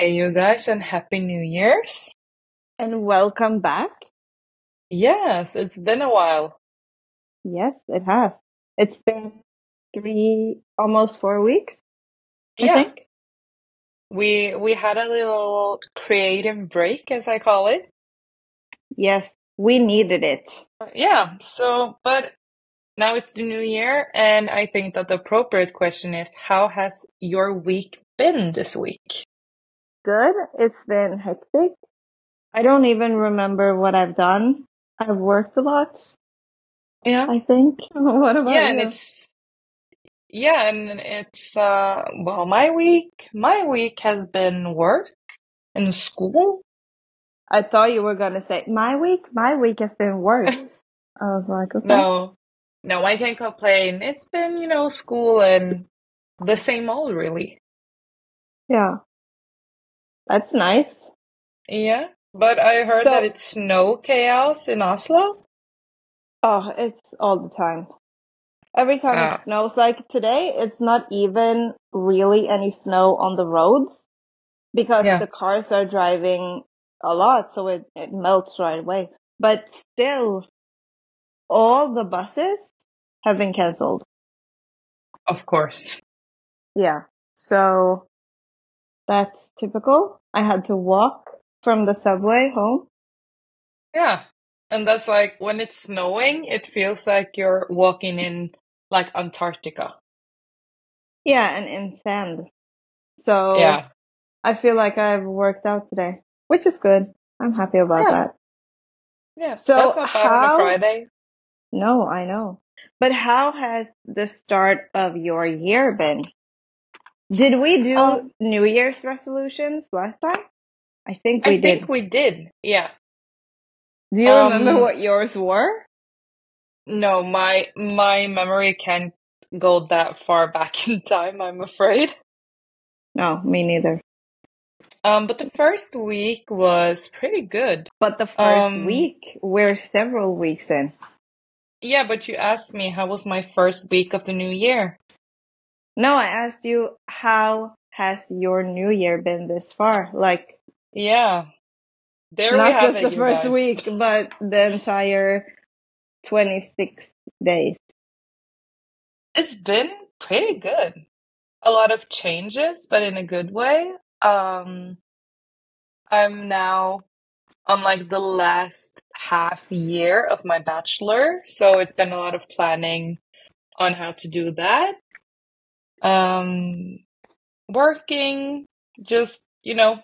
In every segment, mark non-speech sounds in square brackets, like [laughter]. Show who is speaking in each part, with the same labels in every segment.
Speaker 1: Hey, you guys, and Happy New Year's.
Speaker 2: And welcome back.
Speaker 1: Yes, it's been a while.
Speaker 2: Yes, it has. It's been three, almost four weeks, I
Speaker 1: Yeah,
Speaker 2: think.
Speaker 1: we we had a little creative break, as I call it.
Speaker 2: Yes, we needed it.
Speaker 1: Yeah, so, but now it's the new year, and I think that the appropriate question is, how has your week been this week?
Speaker 2: Good. It's been hectic. I don't even remember what I've done. I've worked a lot,
Speaker 1: Yeah.
Speaker 2: I think. [laughs] What about
Speaker 1: Yeah, and it's yeah, and it's uh well, my week my week has been work and school.
Speaker 2: I thought you were gonna say, my week, my week has been worse. [laughs] I was like, okay.
Speaker 1: No, no, I can't complain. It's been, you know, school and the same old, really.
Speaker 2: Yeah, that's nice.
Speaker 1: Yeah, but I heard that
Speaker 2: So,
Speaker 1: it's snow chaos in Oslo.
Speaker 2: oh, it's all the time. Every time it
Speaker 1: Uh,
Speaker 2: snows, like today, it's not even really any snow on the roads because
Speaker 1: yeah,
Speaker 2: the cars are driving a lot, so it, it melts right away. But still, all the buses have been canceled.
Speaker 1: of course.
Speaker 2: Yeah. So that's typical. I had to walk from the subway home.
Speaker 1: Yeah, and that's like when it's snowing, it feels like you're walking in like Antarctica.
Speaker 2: Yeah, and in sand. So
Speaker 1: Yeah,
Speaker 2: I feel like I've worked out today, which is good. I'm happy about
Speaker 1: yeah,
Speaker 2: that.
Speaker 1: yeah. That's
Speaker 2: So
Speaker 1: not bad on a
Speaker 2: how
Speaker 1: Friday.
Speaker 2: No, I know. But how has the start of your year been? Did we do
Speaker 1: Um,
Speaker 2: New Year's resolutions last time? I think we did I think
Speaker 1: we did. Yeah.
Speaker 2: Do you remember
Speaker 1: Um,
Speaker 2: what yours were?
Speaker 1: no, my my memory can't go that far back [laughs] in time, I'm afraid.
Speaker 2: No, me neither.
Speaker 1: Um, but the first week was pretty good.
Speaker 2: But the first
Speaker 1: Um,
Speaker 2: week, we're several weeks in.
Speaker 1: yeah, but you asked me how was my first week of the new year?
Speaker 2: No, I asked you, how has your New Year been this far? Like,
Speaker 1: Yeah, there we
Speaker 2: not
Speaker 1: have
Speaker 2: just
Speaker 1: it,
Speaker 2: the first
Speaker 1: guys.
Speaker 2: week, but the entire 26 days.
Speaker 1: It's been pretty good. A lot of changes, but in a good way. Um, I'm now on like the last half year of my bachelor, so it's been a lot of planning on how to do that. Um, working, just, you know,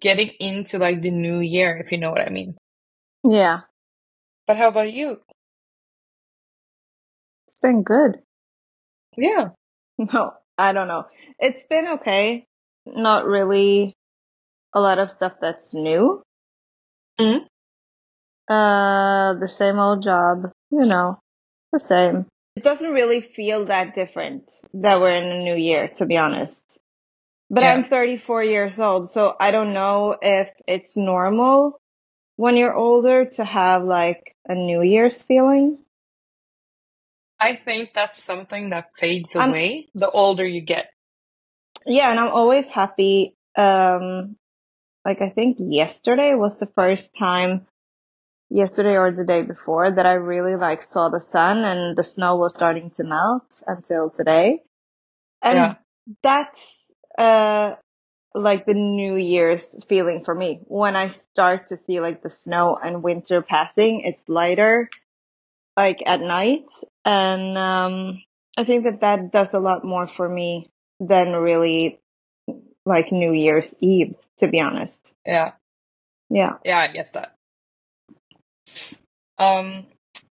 Speaker 1: getting into like the new year, if you know what I mean.
Speaker 2: Yeah,
Speaker 1: But how about you?
Speaker 2: it's been good.
Speaker 1: Yeah. [laughs]
Speaker 2: No, I don't know. It's been okay. Not really a lot of stuff that's new.
Speaker 1: Mhm.
Speaker 2: Uh, the same old job, you know, the same. It doesn't really feel that different that we're in a new year, to be honest. But
Speaker 1: Yeah.
Speaker 2: I'm 34 years old, so I don't know if it's normal when you're older to have like a New Year's feeling.
Speaker 1: I think that's something that fades
Speaker 2: I'm,
Speaker 1: away the older you get.
Speaker 2: yeah, and I'm always happy. Um, like I think yesterday was the first time yesterday or the day before that I really like saw the sun and the snow was starting to melt until today.
Speaker 1: Yeah.
Speaker 2: And that's uh like the New Year's feeling for me. When I start to see like the snow and winter passing, it's lighter like at night and um I think that that does a lot more for me than really like New Year's Eve, to be honest.
Speaker 1: Yeah.
Speaker 2: Yeah.
Speaker 1: Yeah, I get that. Um,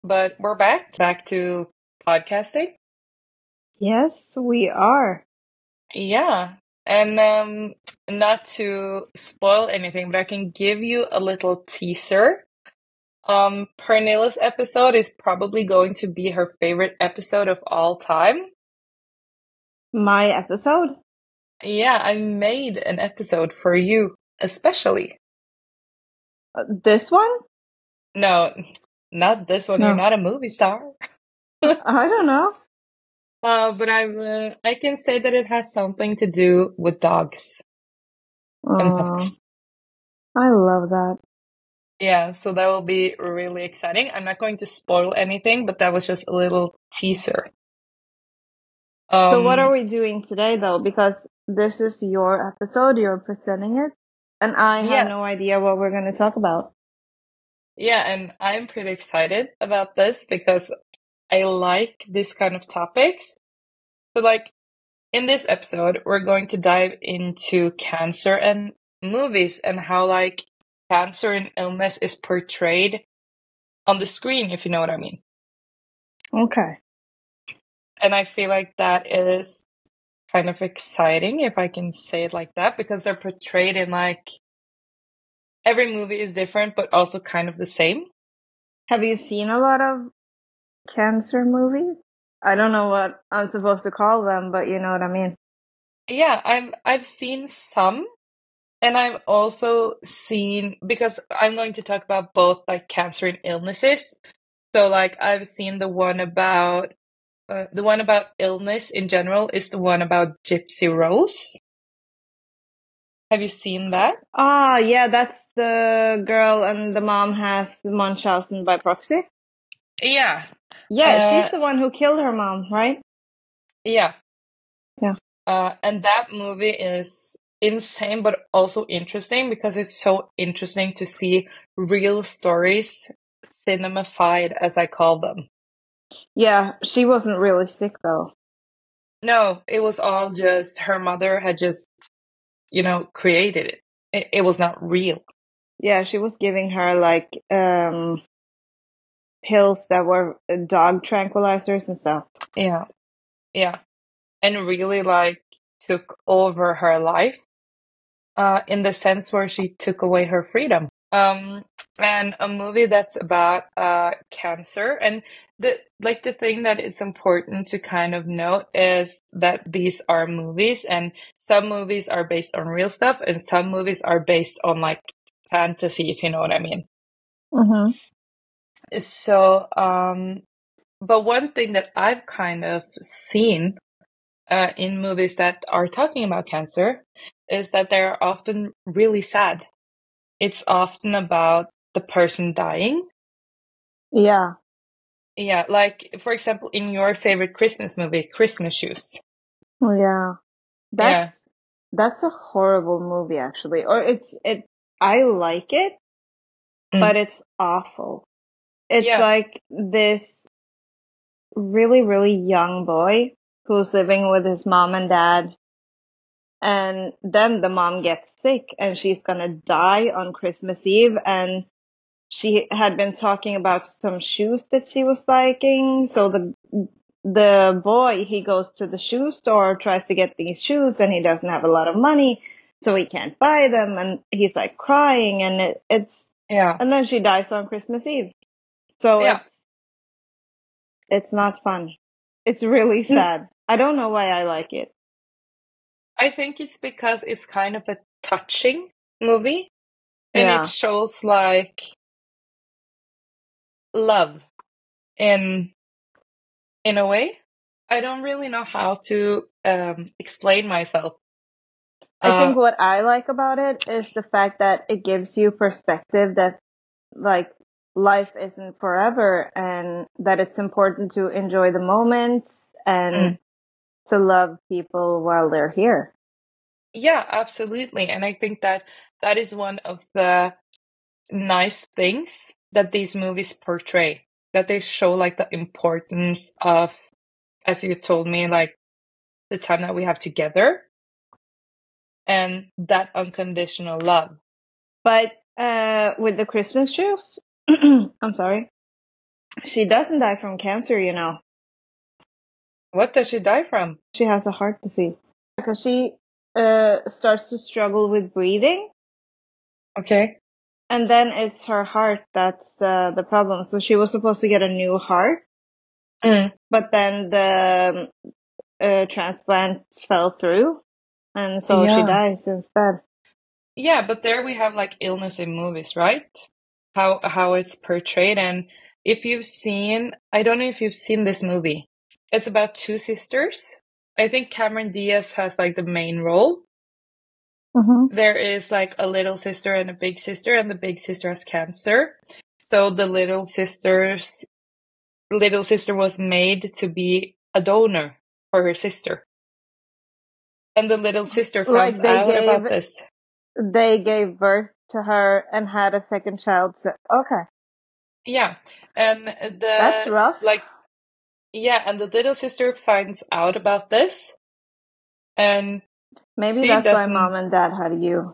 Speaker 1: but we're back, back to podcasting.
Speaker 2: Yes, we are.
Speaker 1: Yeah. And um, not to spoil anything, but I can give you a little teaser. Um, Pernilla's episode is probably going to be her favorite episode of all time.
Speaker 2: My episode?
Speaker 1: Yeah, I made an episode for you, especially.
Speaker 2: Uh, This one?
Speaker 1: No, not this one. You're not a movie star. [laughs]
Speaker 2: I don't know.
Speaker 1: Uh, but I uh, I can say that it has something to do with dogs. pets.
Speaker 2: I love that.
Speaker 1: Yeah, so that will be really exciting. I'm not going to spoil anything, but that was just a little teaser.
Speaker 2: So what
Speaker 1: Um,
Speaker 2: are we doing today though? Because this is your episode, you're presenting it, and I have
Speaker 1: yeah,
Speaker 2: no idea what we're going to talk about.
Speaker 1: Yeah, and I'm pretty excited about this because I like this kind of topics. So, like, in this episode, we're going to dive into cancer and movies and how, like, cancer and illness is portrayed on the screen, if you know what I mean.
Speaker 2: Okay.
Speaker 1: And I feel like that is kind of exciting, if I can say it like that, because they're portrayed in like every movie is different, but also kind of the same.
Speaker 2: Have you seen a lot of cancer movies? I don't know what I'm supposed to call them, but you know what I mean.
Speaker 1: Yeah, I've I've seen some, and I've also seen because I'm going to talk about both like cancer and illnesses. So like I've seen the one about uh, the one about illness in general is the one about Gypsy Rose. Have you seen that?
Speaker 2: Ah, yeah, that's the girl and the mom has Munchausen by proxy.
Speaker 1: Yeah.
Speaker 2: Yeah, she's
Speaker 1: Uh,
Speaker 2: the one who killed her mom, right?
Speaker 1: yeah.
Speaker 2: Yeah.
Speaker 1: Uh, and that movie is insane, but also interesting because it's so interesting to see real stories cinemified, as I call them.
Speaker 2: Yeah, she wasn't really sick though.
Speaker 1: No, it was all just her mother had just, you know, created it. It, it was not real.
Speaker 2: Yeah, she was giving her like um pills that were uh, dog tranquilizers and stuff.
Speaker 1: Yeah. Yeah. And really like took over her life, uh, in the sense where she took away her freedom. Um, and a movie that's about uh cancer and the like the thing that is important to kind of note is that these are movies and some movies are based on real stuff and some movies are based on like fantasy, if you know what I mean.
Speaker 2: Mm-hmm.
Speaker 1: So, um, but one thing that I've kind of seen uh, in movies that are talking about cancer is that they're often really sad. It's often about the person dying.
Speaker 2: Yeah.
Speaker 1: Yeah, like for example, in your favorite Christmas movie, Christmas Shoes.
Speaker 2: Oh, Yeah.
Speaker 1: Yeah.
Speaker 2: That's that's a horrible movie actually. Or it's it I like it,
Speaker 1: Mm.
Speaker 2: but it's awful. It's
Speaker 1: Yeah.
Speaker 2: like this really, really young boy who's living with his mom and dad. And then the mom gets sick and she's gonna die on Christmas Eve. And she had been talking about some shoes that she was liking. So the, the boy, he goes to the shoe store, tries to get these shoes and he doesn't have a lot of money. So he can't buy them and he's like crying and it, it's,
Speaker 1: Yeah.
Speaker 2: and then she dies on Christmas Eve. So
Speaker 1: Yeah.
Speaker 2: it's, it's not fun. It's really [laughs] sad. I don't know why I like it.
Speaker 1: I think it's because it's kind of a touching movie and
Speaker 2: Yeah.
Speaker 1: it shows like love in in a way. I don't really know how to um explain myself.
Speaker 2: I
Speaker 1: Uh
Speaker 2: think what I like about it is the fact that it gives you perspective that like life isn't forever and that it's important to enjoy the moments and
Speaker 1: Mm.
Speaker 2: to love people while they're here.
Speaker 1: yeah, absolutely. And I think that that is one of the nice things that these movies portray. That they show like the importance of as you told me, like the time that we have together and that unconditional love.
Speaker 2: But uh with the Christmas shoes, [clears throat] I'm sorry. She doesn't die from cancer, you know.
Speaker 1: What does she die from?
Speaker 2: She has a heart disease because she uh starts to struggle with breathing
Speaker 1: Okay.
Speaker 2: And then it's her heart that's uh, the problem. So she was supposed to get a new heart
Speaker 1: Mm.
Speaker 2: but then the uh, transplant fell through, and so she
Speaker 1: Yeah.
Speaker 2: dies instead.
Speaker 1: Yeah, but there we have like illness in movies, right? How how it's portrayed and if you've seen I don't know if you've seen this movie. It's about two sisters. I think Cameron Diaz has like the main role.
Speaker 2: Mhm.
Speaker 1: there is like a little sister and a big sister, and the big sister has cancer. So the little sister's little sister was made to be a donor for her sister. And the little sister
Speaker 2: Like
Speaker 1: finds
Speaker 2: they
Speaker 1: out about this.
Speaker 2: They gave birth to her and had a second child. So okay,
Speaker 1: Yeah. And the
Speaker 2: that's rough.
Speaker 1: like yeah, and the little sister finds out about this. And
Speaker 2: Maybe
Speaker 1: she
Speaker 2: that's why
Speaker 1: doesn't-
Speaker 2: mom and dad had you.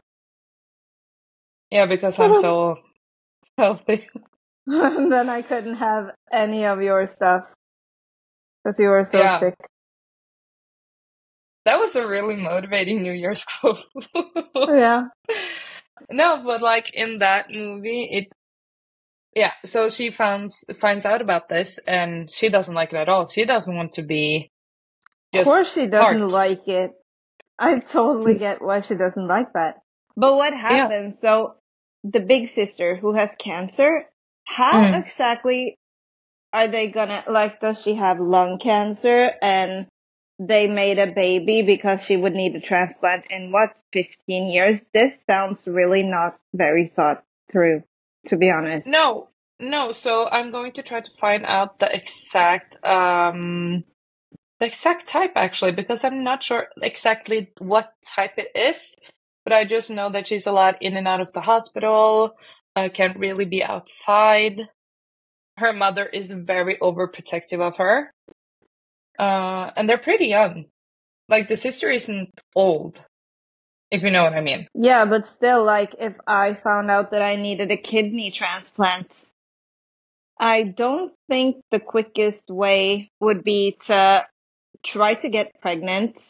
Speaker 1: yeah, because I'm so [laughs] healthy. [laughs]
Speaker 2: then I couldn't have any of your stuff because you were so
Speaker 1: Yeah.
Speaker 2: sick.
Speaker 1: That was a really motivating New Year's [laughs] quote.
Speaker 2: Yeah.
Speaker 1: no, but like in that movie, it yeah. So she finds finds out about this, and she doesn't like it at all. She doesn't want to be.
Speaker 2: Of course she doesn't
Speaker 1: parts.
Speaker 2: like it. I totally get why she doesn't like that. But what happens? So the big sister who has cancer, how
Speaker 1: Mm.
Speaker 2: exactly are they gonna like does she have lung cancer and they made a baby because she would need a transplant in what 15 years? This sounds really not very thought through to be honest.
Speaker 1: No, no. So I'm going to try to find out the exact um the exact type actually because I'm not sure exactly what type it is, but I just know that she's a lot in and out of the hospital, uh, can't really be outside. Her mother is very overprotective of her. Uh, and they're pretty young. Like the sister isn't old, if you know what I mean.
Speaker 2: Yeah, but still, like, if I found out that I needed a kidney transplant, I don't think the quickest way would be to try to get pregnant,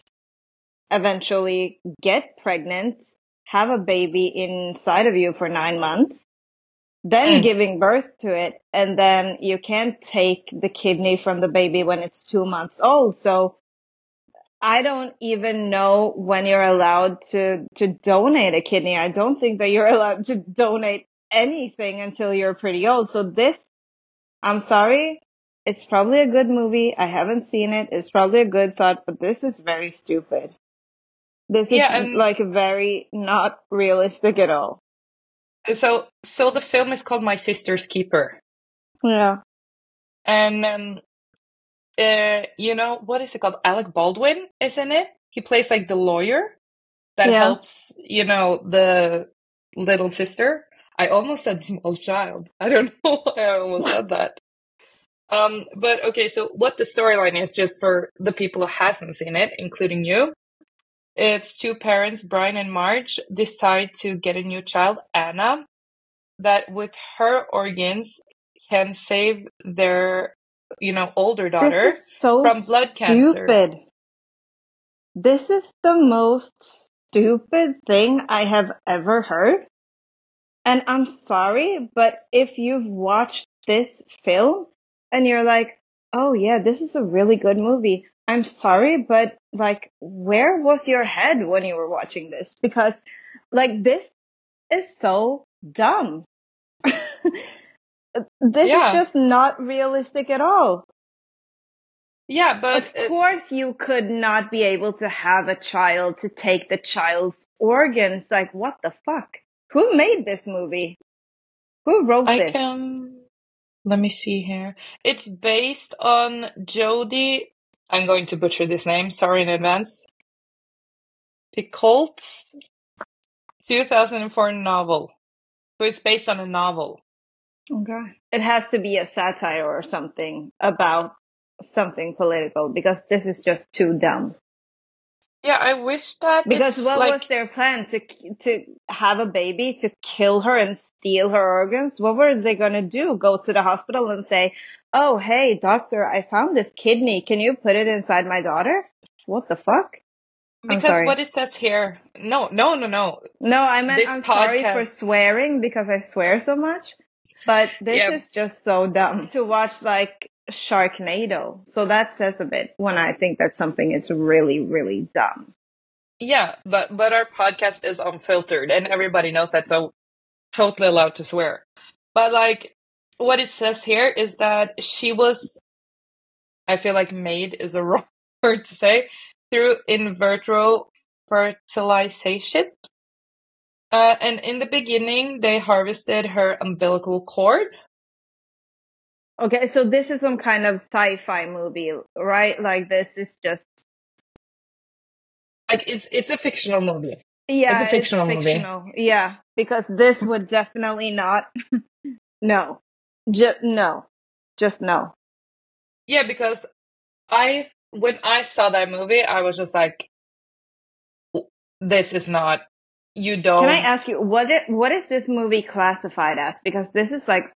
Speaker 2: eventually get pregnant, have a baby inside of you for nine months, then
Speaker 1: Mm.
Speaker 2: giving birth to it, and then you can't take the kidney from the baby when it's two months old. So I don't even know when you're allowed to, to donate a kidney. I don't think that you're [laughs] allowed to donate anything until you're pretty old. So this, I'm sorry. It's probably a good movie. I haven't seen it. It's probably a good thought, but this is very stupid. This is
Speaker 1: Yeah, and-
Speaker 2: like very not realistic at all.
Speaker 1: So, so the film is called My Sister's Keeper.
Speaker 2: Yeah.
Speaker 1: And um, uh, you know what is it called? Alec Baldwin is in it. He plays like the lawyer that
Speaker 2: Yeah.
Speaker 1: helps, you know, the little sister. I almost said small child. I don't [laughs] know why I almost said that. Um, but okay, so what the storyline is, just for the people who hasn't seen it, including you, it's two parents, Brian and Marge, decide to get a new child, Anna, that with her organs can save their, you know, older daughter
Speaker 2: so
Speaker 1: from blood cancer.
Speaker 2: stupid. This is the most stupid thing I have ever heard. And I'm sorry, but if you've watched this film and you're like, oh yeah, this is a really good movie. I'm sorry, but like, where was your head when you were watching this? Because like, this is so dumb. [laughs] this
Speaker 1: Yeah.
Speaker 2: is just not realistic at all.
Speaker 1: Yeah, but
Speaker 2: Of
Speaker 1: it's-
Speaker 2: course, you could not be able to have a child to take the child's organs. Like, what the fuck? Who made this movie? Who wrote
Speaker 1: I
Speaker 2: this?
Speaker 1: can. Let me see here. It's based on Jodi. I'm going to butcher this name. Sorry in advance. Picolt's 2004 novel. So it's based on a novel.
Speaker 2: Okay. It has to be a satire or something about something political because this is just too dumb.
Speaker 1: Yeah, I wish that
Speaker 2: Because what
Speaker 1: like
Speaker 2: was their plan to to have a baby to kill her and steal her organs? What were they gonna do? Go to the hospital and say, "Oh, hey, doctor, I found this kidney. Can you put it inside my daughter?" What the fuck? I'm
Speaker 1: because
Speaker 2: sorry.
Speaker 1: what it says here. No, no, no, no.
Speaker 2: No, I meant
Speaker 1: This
Speaker 2: I'm sorry for swearing because I swear so much, but this
Speaker 1: Yeah.
Speaker 2: is just so dumb to watch like Sharknado. So that says a bit when I think that something is really, really dumb.
Speaker 1: Yeah, but but our podcast is unfiltered and everybody knows that, so totally allowed to swear. But like what it says here is that she was I feel like made is a [laughs] wrong word to say through in vitro fertilization. Uh, and in the beginning, they harvested her umbilical cord.
Speaker 2: Okay, so this is some kind of sci-fi movie, right? Like this is just
Speaker 1: Like it's it's a fictional movie.
Speaker 2: yeah,
Speaker 1: It's a fictional movie.
Speaker 2: fictional. Yeah, because this would definitely not. [laughs] no, just no, just no.
Speaker 1: Yeah, because I when I saw that movie, I was just like, "This is not." You don't.
Speaker 2: Can I ask you what it what is this movie classified as? Because this is like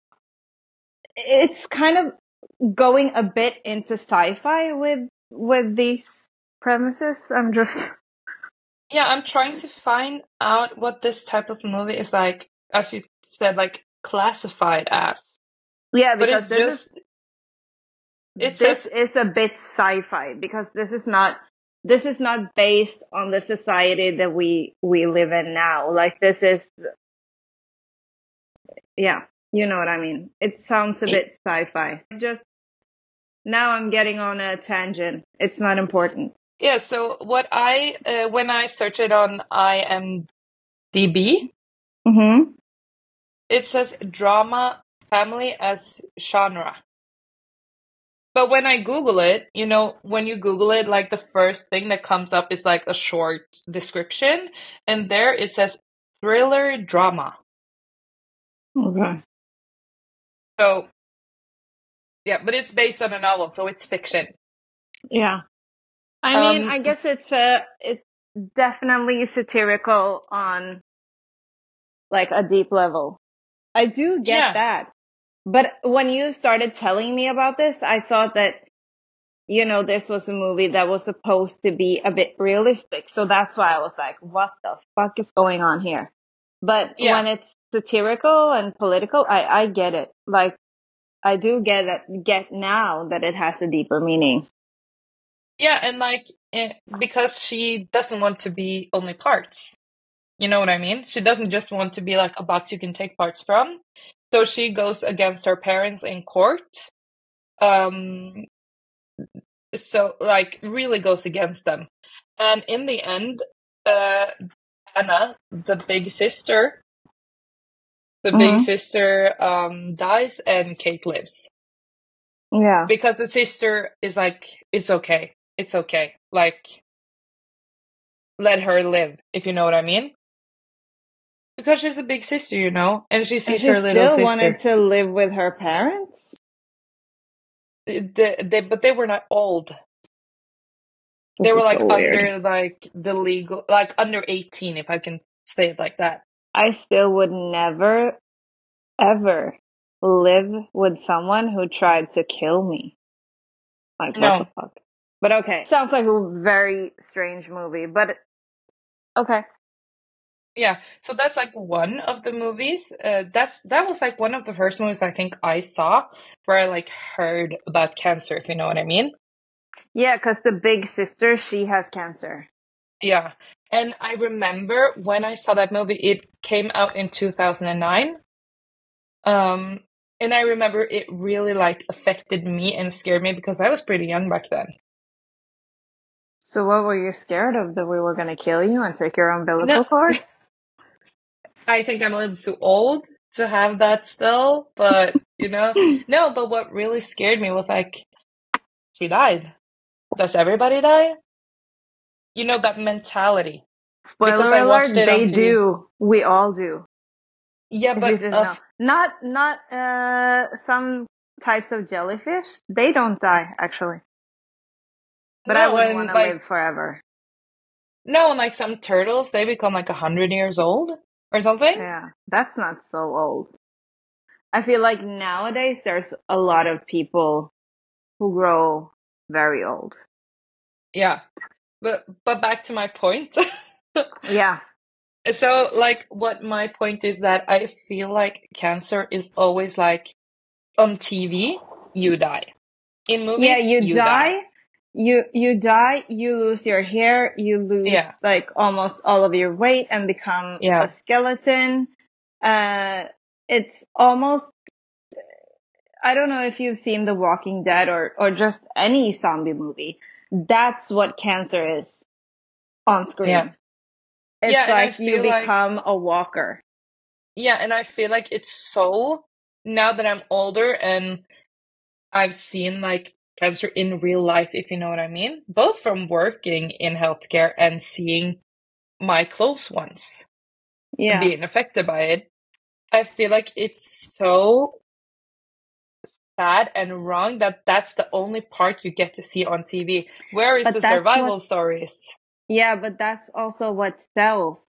Speaker 2: it's kind of going a bit into sci-fi with with these premises. I'm just [laughs]
Speaker 1: Yeah, I'm trying to find out what this type of movie is like, as you said, like classified as.
Speaker 2: yeah,
Speaker 1: But
Speaker 2: because
Speaker 1: it's
Speaker 2: this
Speaker 1: just
Speaker 2: is
Speaker 1: it
Speaker 2: this
Speaker 1: says
Speaker 2: is a bit sci-fi because this is not this is not based on the society that we we live in now. Like this is yeah, you know what I mean. It sounds a
Speaker 1: It-
Speaker 2: bit sci-fi. Just now I'm getting on a tangent. It's not important.
Speaker 1: yeah. So what I uh, when I search it on IMDb,
Speaker 2: Mhm.
Speaker 1: it says drama family as genre. But when I Google it, you know, when you Google it, like the first thing that comes up is like a short description, and there it says thriller drama.
Speaker 2: Okay.
Speaker 1: So, yeah, but it's based on a novel, so it's fiction.
Speaker 2: Yeah. I mean,
Speaker 1: Um,
Speaker 2: I guess it's uh it's definitely satirical on like a deep level. I do get
Speaker 1: Yeah.
Speaker 2: that. But when you started telling me about this, I thought that you know, this was a movie that was supposed to be a bit realistic. So that's why I was like, what the fuck is going on here? But
Speaker 1: Yeah.
Speaker 2: when it's satirical and political, I I get it. Like I do get it, get now that it has a deeper meaning.
Speaker 1: Yeah, and like eh, because she doesn't want to be only parts. You know what I mean? She doesn't just want to be like a box you can take parts from. So she goes against her parents in court. Um so like really goes against them. And in the end, uh Anna, the big sister, the big
Speaker 2: Mhm.
Speaker 1: sister um dies and Kate lives.
Speaker 2: Yeah.
Speaker 1: because the sister is like it's okay it's okay like let her live if you know what i mean because she's a big sister you know and she
Speaker 2: And
Speaker 1: sees
Speaker 2: she
Speaker 1: her little sister
Speaker 2: wanted to live with her parents.
Speaker 1: they, they, but they were not old they were like
Speaker 2: so weird.
Speaker 1: under like the legal like under 18 if i can say it like that
Speaker 2: I still would never, ever live with someone who tried to kill me. Like, what
Speaker 1: No.
Speaker 2: the fuck? But okay. Sounds like a very strange movie, but okay.
Speaker 1: yeah so that's like one of the movies uh, that's that was like one of the first movies i think i saw where i like heard about cancer if you know what i mean
Speaker 2: Yeah, because the big sister, she has cancer.
Speaker 1: Yeah. And I remember when I saw that movie, it came out in 2009. Um, and I remember it really like affected me and scared me because I was pretty young back then.
Speaker 2: So what were you scared of? That we were going to kill you and take your umbilical
Speaker 1: No.
Speaker 2: cord? [laughs]
Speaker 1: I think I'm a little too old to have that still, but you know, [laughs] no, but what really scared me was like, she died. Does everybody die? You know, that mentality.
Speaker 2: Spoiler
Speaker 1: Because I
Speaker 2: alert,
Speaker 1: watched it on
Speaker 2: they do. We all do.
Speaker 1: Yeah, but
Speaker 2: didn't. Not, not, uh, some types of jellyfish. They don't die, actually. But I
Speaker 1: no,
Speaker 2: wouldn't want to
Speaker 1: like,
Speaker 2: live forever.
Speaker 1: No, and like some turtles, they become like a hundred years old or something.
Speaker 2: Yeah, that's not so old. I feel like nowadays there's a lot of people who grow very old.
Speaker 1: Yeah. But but back to my point. [laughs]
Speaker 2: Yeah.
Speaker 1: so like what my point is that I feel like cancer is always like on TV, you die. In movies,
Speaker 2: yeah, you, die, You you die, you lose your hair, you lose
Speaker 1: Yeah.
Speaker 2: like almost all of your weight and become
Speaker 1: Yeah.
Speaker 2: a skeleton. Uh it's almost I don't know if you've seen The Walking Dead or or just any zombie movie. That's what cancer is on screen.
Speaker 1: Yeah.
Speaker 2: it's
Speaker 1: Yeah,
Speaker 2: like you
Speaker 1: feel like
Speaker 2: become a walker.
Speaker 1: yeah, and I feel like it's so now that I'm older and I've seen like cancer in real life, if you know what I mean, both from working in healthcare and seeing my close ones
Speaker 2: Yeah.
Speaker 1: being affected by it. I feel like it's so sad and wrong that that's the only part you get to see on TV. Where is
Speaker 2: But
Speaker 1: the survival
Speaker 2: what
Speaker 1: stories?
Speaker 2: yeah, but that's also what sells.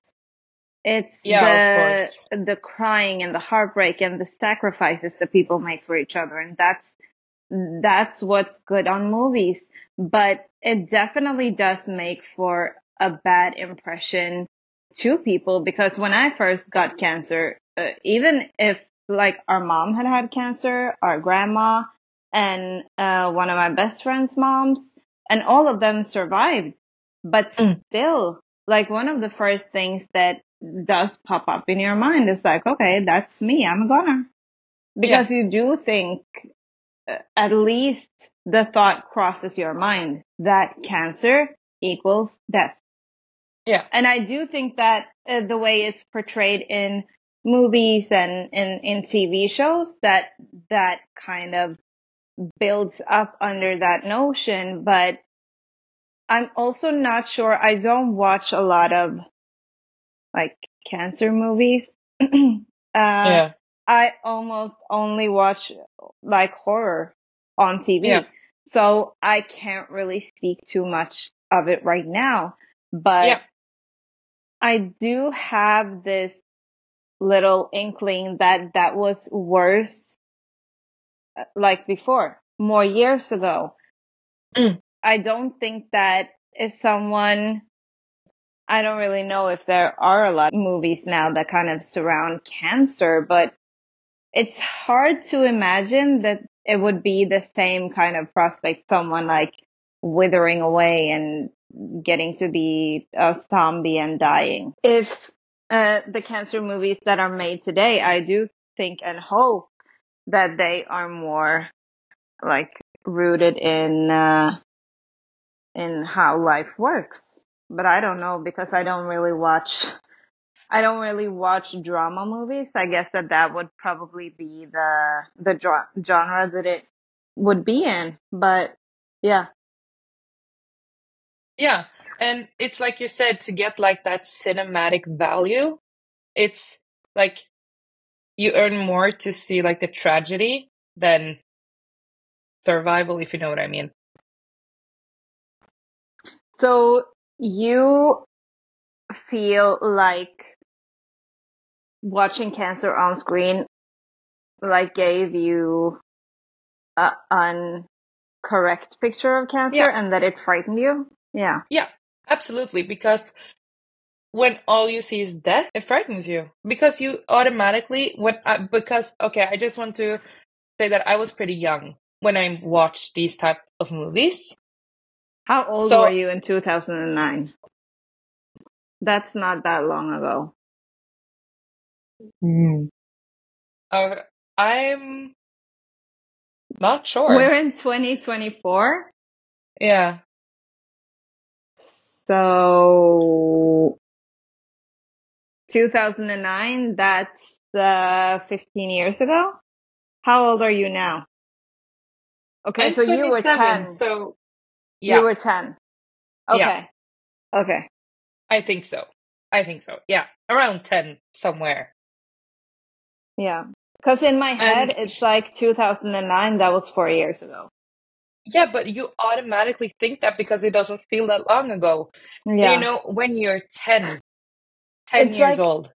Speaker 2: It's
Speaker 1: Yeah,
Speaker 2: the the crying and the heartbreak and the sacrifices that people make for each other and that's that's what's good on movies. But it definitely does make for a bad impression to people because when I first got cancer, uh, even if like our mom had had cancer, our grandma, and uh, one of my best friend's moms, and all of them survived. But
Speaker 1: Mm.
Speaker 2: still, like one of the first things that does pop up in your mind is like, okay, that's me. I'm a goner.
Speaker 1: Yeah,
Speaker 2: Because you do think, uh, at least the thought crosses your mind that cancer equals death.
Speaker 1: yeah,
Speaker 2: And I do think that uh, the way it's portrayed in movies and in, in TV shows, that that kind of builds up under that notion. But I'm also not sure. I don't watch a lot of like cancer movies. [clears throat] uh,
Speaker 1: yeah,
Speaker 2: I almost only watch like horror on TV.
Speaker 1: yeah,
Speaker 2: So I can't really speak too much of it right now. But
Speaker 1: yeah,
Speaker 2: I do have this little inkling that that was worse uh, like before, more years ago.
Speaker 1: mm,
Speaker 2: I don't think that if someone, I don't really know if there are a lot of movies now that kind of surround cancer, but it's hard to imagine that it would be the same kind of prospect, someone like withering away and getting to be a zombie and dying. If uh, the cancer movies that are made today, I do think and hope that they are more like rooted in uh, in how life works. But I don't know because I don't really watch I don't really watch drama movies. I guess that that would probably be the the genre that it would be in. But yeah,
Speaker 1: yeah. And it's like you said, to get like that cinematic value, it's like you earn more to see like the tragedy than survival, if you know what I mean.
Speaker 2: so you feel like watching cancer on screen like gave you a incorrect picture of cancer
Speaker 1: Yeah,
Speaker 2: and that it frightened you? Yeah.
Speaker 1: yeah, absolutely. Because when all you see is death, it frightens you because you automatically when I, because okay, I just want to say that I was pretty young when I watched these type of movies.
Speaker 2: How old
Speaker 1: So
Speaker 2: were you in 2009? That's not that long ago.
Speaker 1: Mm. uh, I'm not sure.
Speaker 2: We're in 2024.
Speaker 1: Yeah,
Speaker 2: So 2009, that's uh, 15 years ago. How old are you now? Okay,
Speaker 1: I'm
Speaker 2: so you were 10.
Speaker 1: so
Speaker 2: You were 10.
Speaker 1: yeah,
Speaker 2: Okay. Okay.
Speaker 1: I think so. I think so. Yeah, around 10 somewhere.
Speaker 2: Yeah. Because in my head,
Speaker 1: And
Speaker 2: it's like 2009. That was four years ago.
Speaker 1: Yeah, but you automatically think that because it doesn't feel that long ago. And you know, when you're 10, 10
Speaker 2: It's
Speaker 1: years
Speaker 2: like,
Speaker 1: old.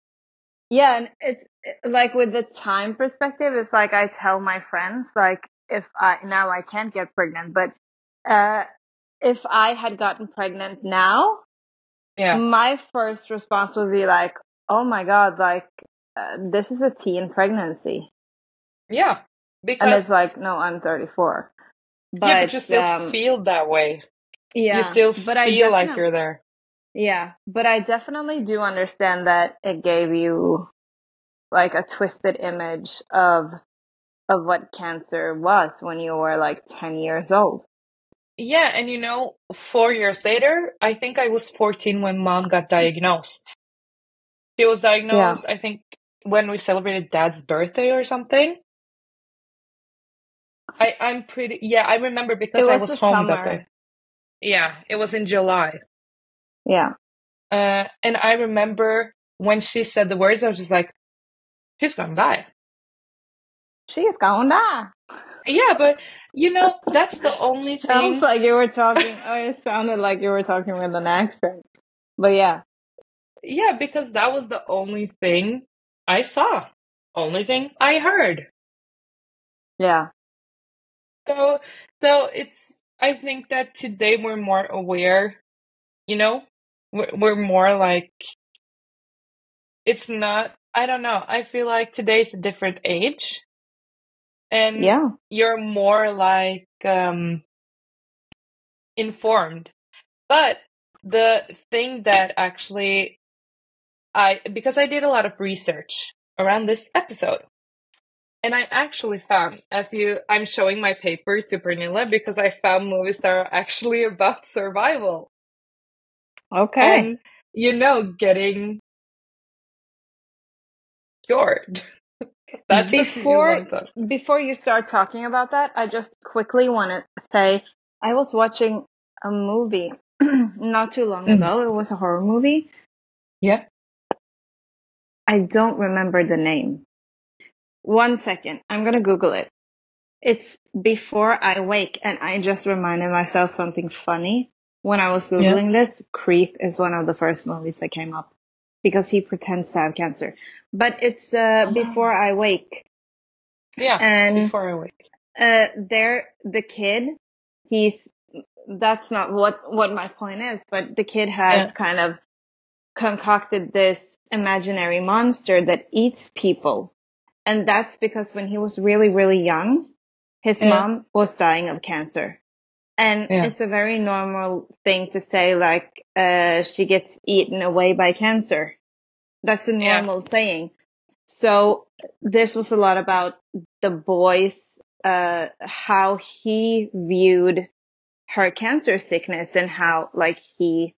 Speaker 2: yeah, and it's like with the time perspective, it's like I tell my friends, like, if I, now I can't get pregnant, but, uh, if I had gotten pregnant now,
Speaker 1: Yeah,
Speaker 2: my first response would be like, oh my God, like, uh, this is a teen pregnancy.
Speaker 1: yeah,
Speaker 2: And it's like, no, I'm 34.
Speaker 1: Yeah, but you still
Speaker 2: um,
Speaker 1: feel that way.
Speaker 2: Yeah.
Speaker 1: You still
Speaker 2: but I
Speaker 1: feel like you're there.
Speaker 2: yeah, but I definitely do understand that it gave you like a twisted image of of what cancer was when you were like 10 years old.
Speaker 1: Yeah, and you know, four years later, I think I was 14 when mom got diagnosed. She was diagnosed, I think, when we celebrated dad's birthday or something. I, I'm pretty, yeah, I remember because I
Speaker 2: was
Speaker 1: was
Speaker 2: the
Speaker 1: home that day. Yeah, it was in July.
Speaker 2: Yeah.
Speaker 1: Uh, and I remember when she said the words, I was just like, she's gonna die.
Speaker 2: She's going down.
Speaker 1: Yeah, but you know, that's the only [laughs]
Speaker 2: Sounds
Speaker 1: thing.
Speaker 2: like you were talking. [laughs] Oh, it sounded like you were talking with an accent. But yeah,
Speaker 1: Yeah, because that was the only thing I saw, only thing I heard.
Speaker 2: yeah,
Speaker 1: So, so it's. I think that today we're more aware. You know, we're, we're more like. It's not. I don't know. I feel like today's a different age, and
Speaker 2: yeah,
Speaker 1: you're more like um informed. But the thing that actually I because I did a lot of research around this episode. And I actually found, as you, I'm showing my paper to Pernilla because I found movies that are actually [laughs] about survival
Speaker 2: okay.
Speaker 1: and, you know, getting cured. [laughs] That's
Speaker 2: Before before you start talking about that, I just quickly want to say I was watching a movie [clears throat] not too long
Speaker 1: Mm.
Speaker 2: ago. It was a horror movie.
Speaker 1: Yeah.
Speaker 2: I don't remember the name. One second. I'm gonna Google it. It's Before I Wake, and I just reminded myself something funny when I was
Speaker 1: Yeah.
Speaker 2: Googling this. Creep is one of the first movies that came up because he pretends to have cancer. But it's uh,
Speaker 1: Oh.
Speaker 2: Before I Wake.
Speaker 1: Yeah.
Speaker 2: And
Speaker 1: Before I wake.
Speaker 2: uh, there, the kid, he's, that's not what, what my point is, but the kid has
Speaker 1: Yeah.
Speaker 2: kind of concocted this imaginary monster that eats people. And that's because when he was really, really young, his
Speaker 1: Yeah.
Speaker 2: mom was dying of cancer. And
Speaker 1: Yeah.
Speaker 2: it's a very normal thing to say, like, uh, she gets eaten away by cancer. That's a
Speaker 1: Yeah.
Speaker 2: normal saying. So this was a lot about the boy's, uh, how he viewed her cancer sickness and how, like, he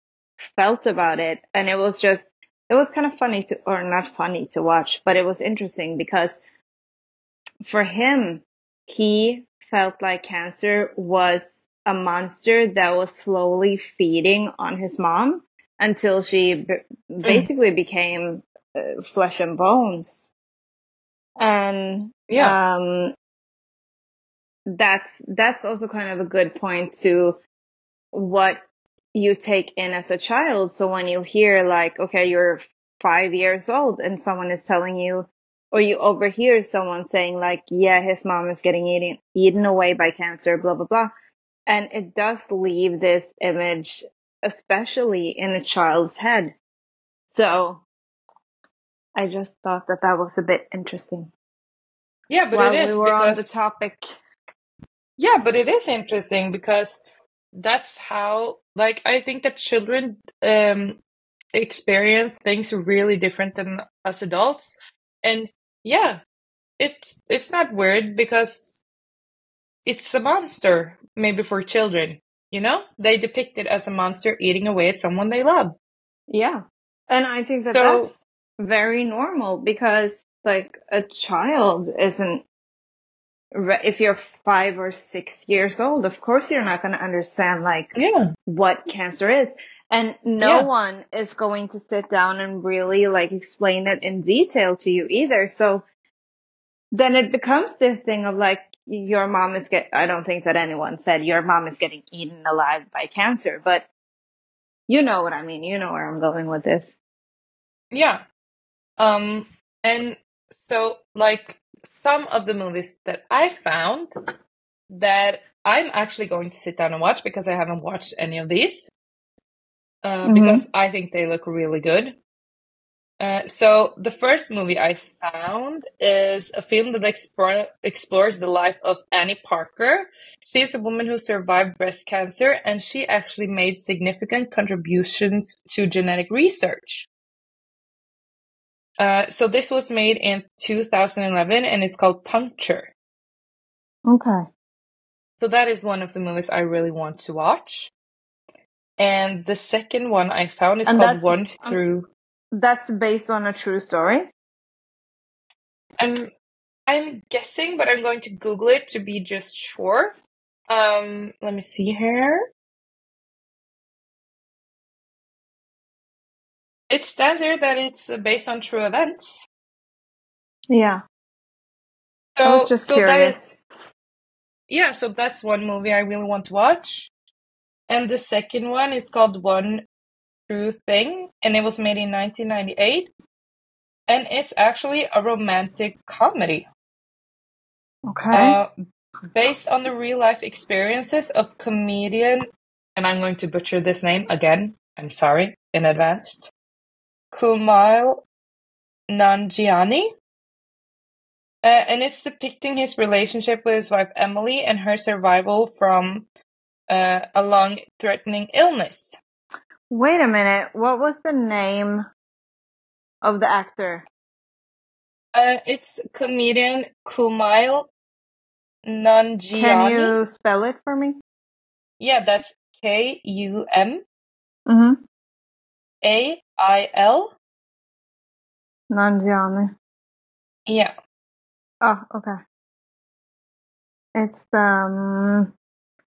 Speaker 2: felt about it. And it was just, it was kind of funny to, or not funny to watch, but it was interesting because for him, he felt like cancer was a monster that was slowly feeding on his mom until she b- basically became uh, flesh and bones. And
Speaker 1: Yeah.
Speaker 2: um, that's that's also kind of a good point to what you take in as a child. So when you hear like, okay, you're five years old and someone is telling you, or you overhear someone saying like, yeah, his mom is getting eaten eaten away by cancer, blah blah blah, and it does leave this image, especially in a child's head. So I just thought that that was a bit interesting.
Speaker 1: Yeah, but
Speaker 2: While
Speaker 1: it is
Speaker 2: we were on the topic,
Speaker 1: Yeah, but it is interesting because that's how, like, I think that children um experience things really different than us adults. And yeah, it's it's not weird because it's a monster, maybe for children, you know? They depict it as a monster eating away at someone they love.
Speaker 2: Yeah. And I think that
Speaker 1: So-
Speaker 2: that's very normal because like a child isn't, if you're five or six years old, of course you're not going to understand like
Speaker 1: Yeah.
Speaker 2: what cancer is. And no
Speaker 1: Yeah.
Speaker 2: one is going to sit down and really like explain it in detail to you either. So then it becomes this thing of like, your mom is get, I don't think that anyone said your mom is getting eaten alive by cancer, but you know what I mean. You know where I'm going with this.
Speaker 1: Yeah. Um, and so like some of the movies that I found that I'm actually going to sit down and watch because I haven't watched any of these. Uh,
Speaker 2: Mhm.
Speaker 1: because I think they look really good. Uh, so the first movie I found is a film that explore, explores the life of Annie Parker. She's a woman who survived breast cancer and she actually made significant contributions to genetic research. Uh, so this was made in 2011 and it's called Puncture.
Speaker 2: Okay.
Speaker 1: So that is one of the movies I really want to watch. And the second one I found is
Speaker 2: And
Speaker 1: called One
Speaker 2: um,
Speaker 1: Through.
Speaker 2: that's based on a true story.
Speaker 1: I'm I'm guessing, but I'm going to Google it to be just sure. Um, let me see here. It stands here that it's based on true events.
Speaker 2: Yeah.
Speaker 1: So,
Speaker 2: I was just
Speaker 1: so
Speaker 2: curious.
Speaker 1: that is, yeah, so that's one movie I really want to watch. And the second one is called One True Thing, and it was made in 1998. And it's actually a romantic comedy.
Speaker 2: Okay.
Speaker 1: Uh, based on the real life experiences of comedian, and I'm going to butcher this name again. I'm sorry in advance. Kumail Nanjiani. Uh, and it's depicting his relationship with his wife Emily and her survival from uh, a long threatening illness.
Speaker 2: Wait a minute. What was the name of the actor?
Speaker 1: Uh, it's comedian Kumail Nanjiani.
Speaker 2: Can you spell it for me?
Speaker 1: Yeah, that's K U M
Speaker 2: Mm-hmm.
Speaker 1: A I L.
Speaker 2: Nanjiani.
Speaker 1: Yeah.
Speaker 2: Oh, okay. It's um.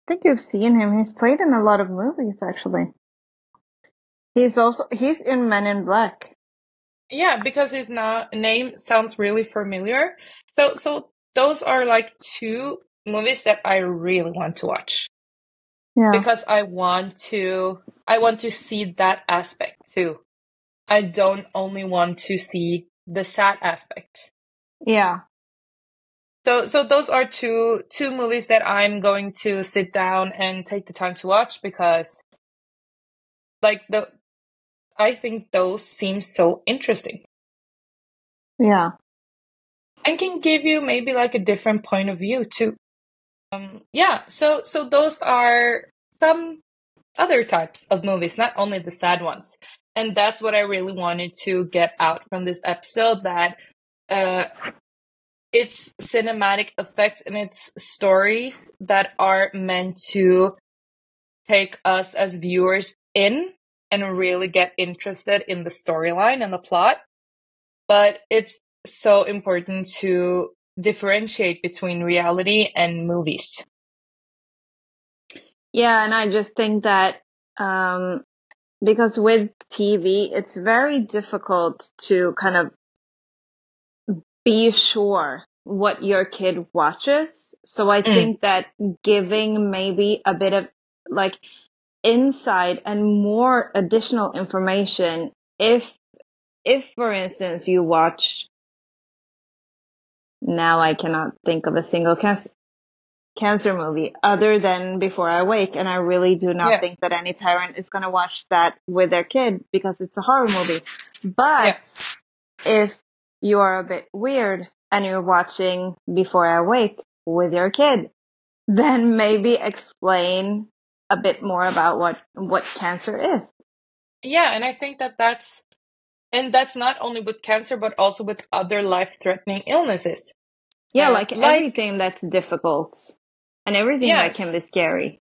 Speaker 2: I think you've seen him. He's played in a lot of movies, actually. He's also he's in Men in Black.
Speaker 1: Yeah, because his na- name sounds really familiar. So, so those are like two movies that I really want to watch
Speaker 2: Yeah.
Speaker 1: because I want to. I want to see that aspect too. I don't only want to see the sad aspect.
Speaker 2: Yeah.
Speaker 1: So, so those are two two movies that I'm going to sit down and take the time to watch because, like the, I think those seem so interesting.
Speaker 2: Yeah.
Speaker 1: and can give you maybe like a different point of view too. Um, yeah, so so those are some other types of movies, not only the sad ones, and that's what I really wanted to get out from this episode. That uh, it's cinematic effects and it's stories that are meant to take us as viewers in and really get interested in the storyline and the plot. But it's so important to differentiate between reality and movies.
Speaker 2: Yeah, and I just think that um, because with TV, it's very difficult to kind of be sure what your kid watches. So I
Speaker 1: Mm.
Speaker 2: think that giving maybe a bit of like insight and more additional information if if for instance you watch now I cannot think of a single cas- cancer movie other than Before I Wake, and I really do not
Speaker 1: Yeah.
Speaker 2: think that any parent is going to watch that with their kid because it's a horror movie. But if you are a bit weird and you're watching Before I Wake with your kid, then maybe explain a bit more about what what cancer is.
Speaker 1: Yeah, and I think that that's and that's not only with cancer but also with other life-threatening illnesses.
Speaker 2: Yeah,
Speaker 1: Uh,
Speaker 2: like,
Speaker 1: like-
Speaker 2: everything that's difficult and everything that can be scary.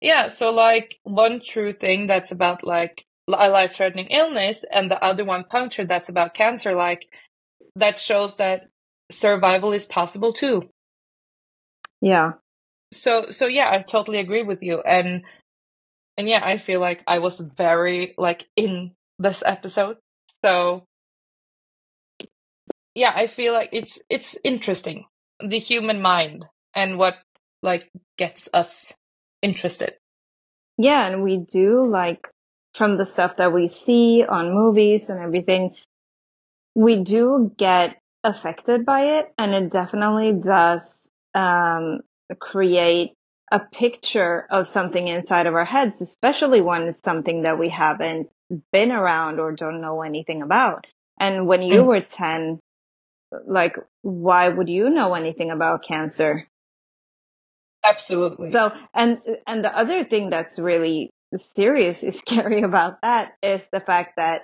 Speaker 1: Yeah, so like one true thing that's about like a life-threatening illness and the other one puncture that's about cancer like that shows that survival is possible too.
Speaker 2: Yeah.
Speaker 1: So so yeah, I totally agree with you and and yeah, I feel like I was very like in this episode. So yeah, I feel like it's it's interesting the human mind and what like gets us interested.
Speaker 2: Yeah, and we do like from the stuff that we see on movies and everything, we do get affected by it, and it definitely does um, create a picture of something inside of our heads, especially when it's something that we haven't been around or don't know anything about. And when you
Speaker 1: Mm.
Speaker 2: were 10, like, why would you know anything about cancer?
Speaker 1: Absolutely.
Speaker 2: So, and and the other thing that's really serious is [laughs] scary about that is the fact that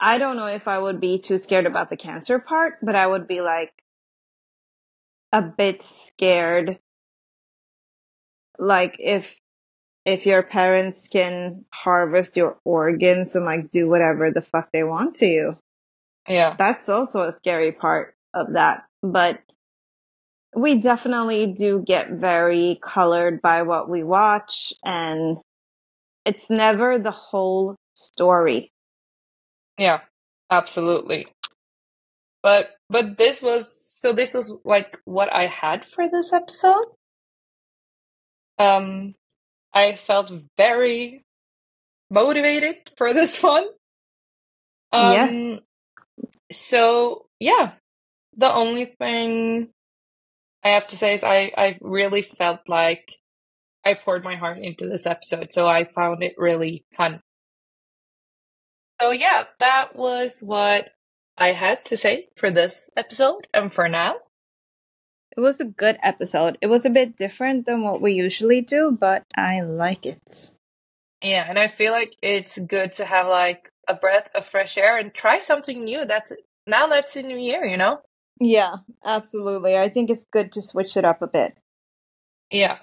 Speaker 2: I don't know if I would be too scared about the cancer part, but I would be like a bit scared. Like if if your parents can harvest your organs and like do whatever the fuck they want to you.
Speaker 1: Yeah.
Speaker 2: That's also a scary part of that. But we definitely do get very colored by what we watch and it's never the whole story.
Speaker 1: Yeah, absolutely. But but this was so this was like what I had for this episode. Um I felt very motivated for this [laughs] one. Um
Speaker 2: Yeah.
Speaker 1: so yeah. The only thing I have to say is I I really felt like I poured my heart into this episode, so I found it really fun. So yeah, that was what I had to say for this episode and for now.
Speaker 2: It was a good episode. It was a bit different than what we usually do, but I like it.
Speaker 1: Yeah, and I feel like it's good to have like a breath of fresh air and try something new. That's now that's a new year, you know?
Speaker 2: Yeah, absolutely. I think it's good to switch it up a bit.
Speaker 1: Yeah.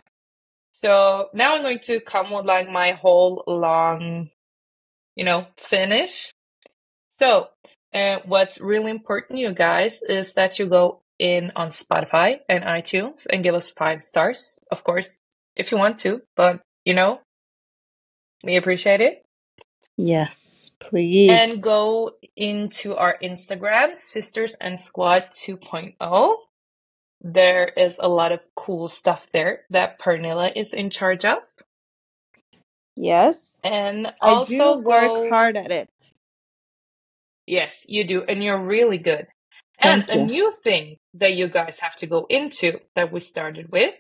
Speaker 1: So now I'm going to come with like my whole long, you know, finish. So, uh, what's really important, you guys, is that you go in on Spotify and iTunes and give us five stars, of course, if you want to, but you know, we appreciate it.
Speaker 2: Yes, please.
Speaker 1: And go into our Instagram, Sisters and Squad 2.0. There is a lot of cool stuff there that Pernilla is in charge of.
Speaker 2: yes,
Speaker 1: And
Speaker 2: I
Speaker 1: also
Speaker 2: do work
Speaker 1: go-
Speaker 2: hard at it.
Speaker 1: Yes, you do, and you're really good. And
Speaker 2: Thank
Speaker 1: a
Speaker 2: you.
Speaker 1: new thing that you guys have to go into that we started with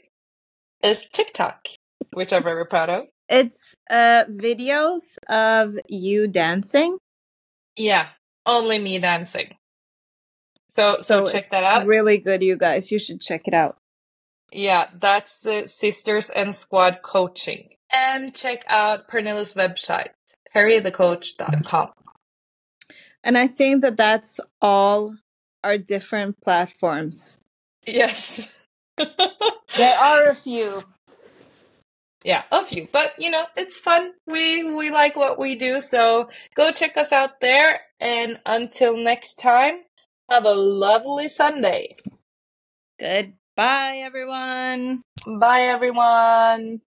Speaker 1: is TikTok, which I'm very proud of.
Speaker 2: It's uh videos of you dancing.
Speaker 1: Yeah, only me dancing. So so, check
Speaker 2: it's
Speaker 1: that out.
Speaker 2: Really good, you guys. You should check it out.
Speaker 1: Yeah, that's uh, Sisters and Squad Coaching. And check out Pernilla's website, perrythecoach.com.
Speaker 2: And I think that that's all our different platforms.
Speaker 1: Yes. [laughs]
Speaker 2: There are a few.
Speaker 1: yeah, a few, but you know, it's fun. We we like what we do, so go check us out there. And until next time, have a lovely Sunday.
Speaker 2: Goodbye, everyone.
Speaker 1: Bye, everyone.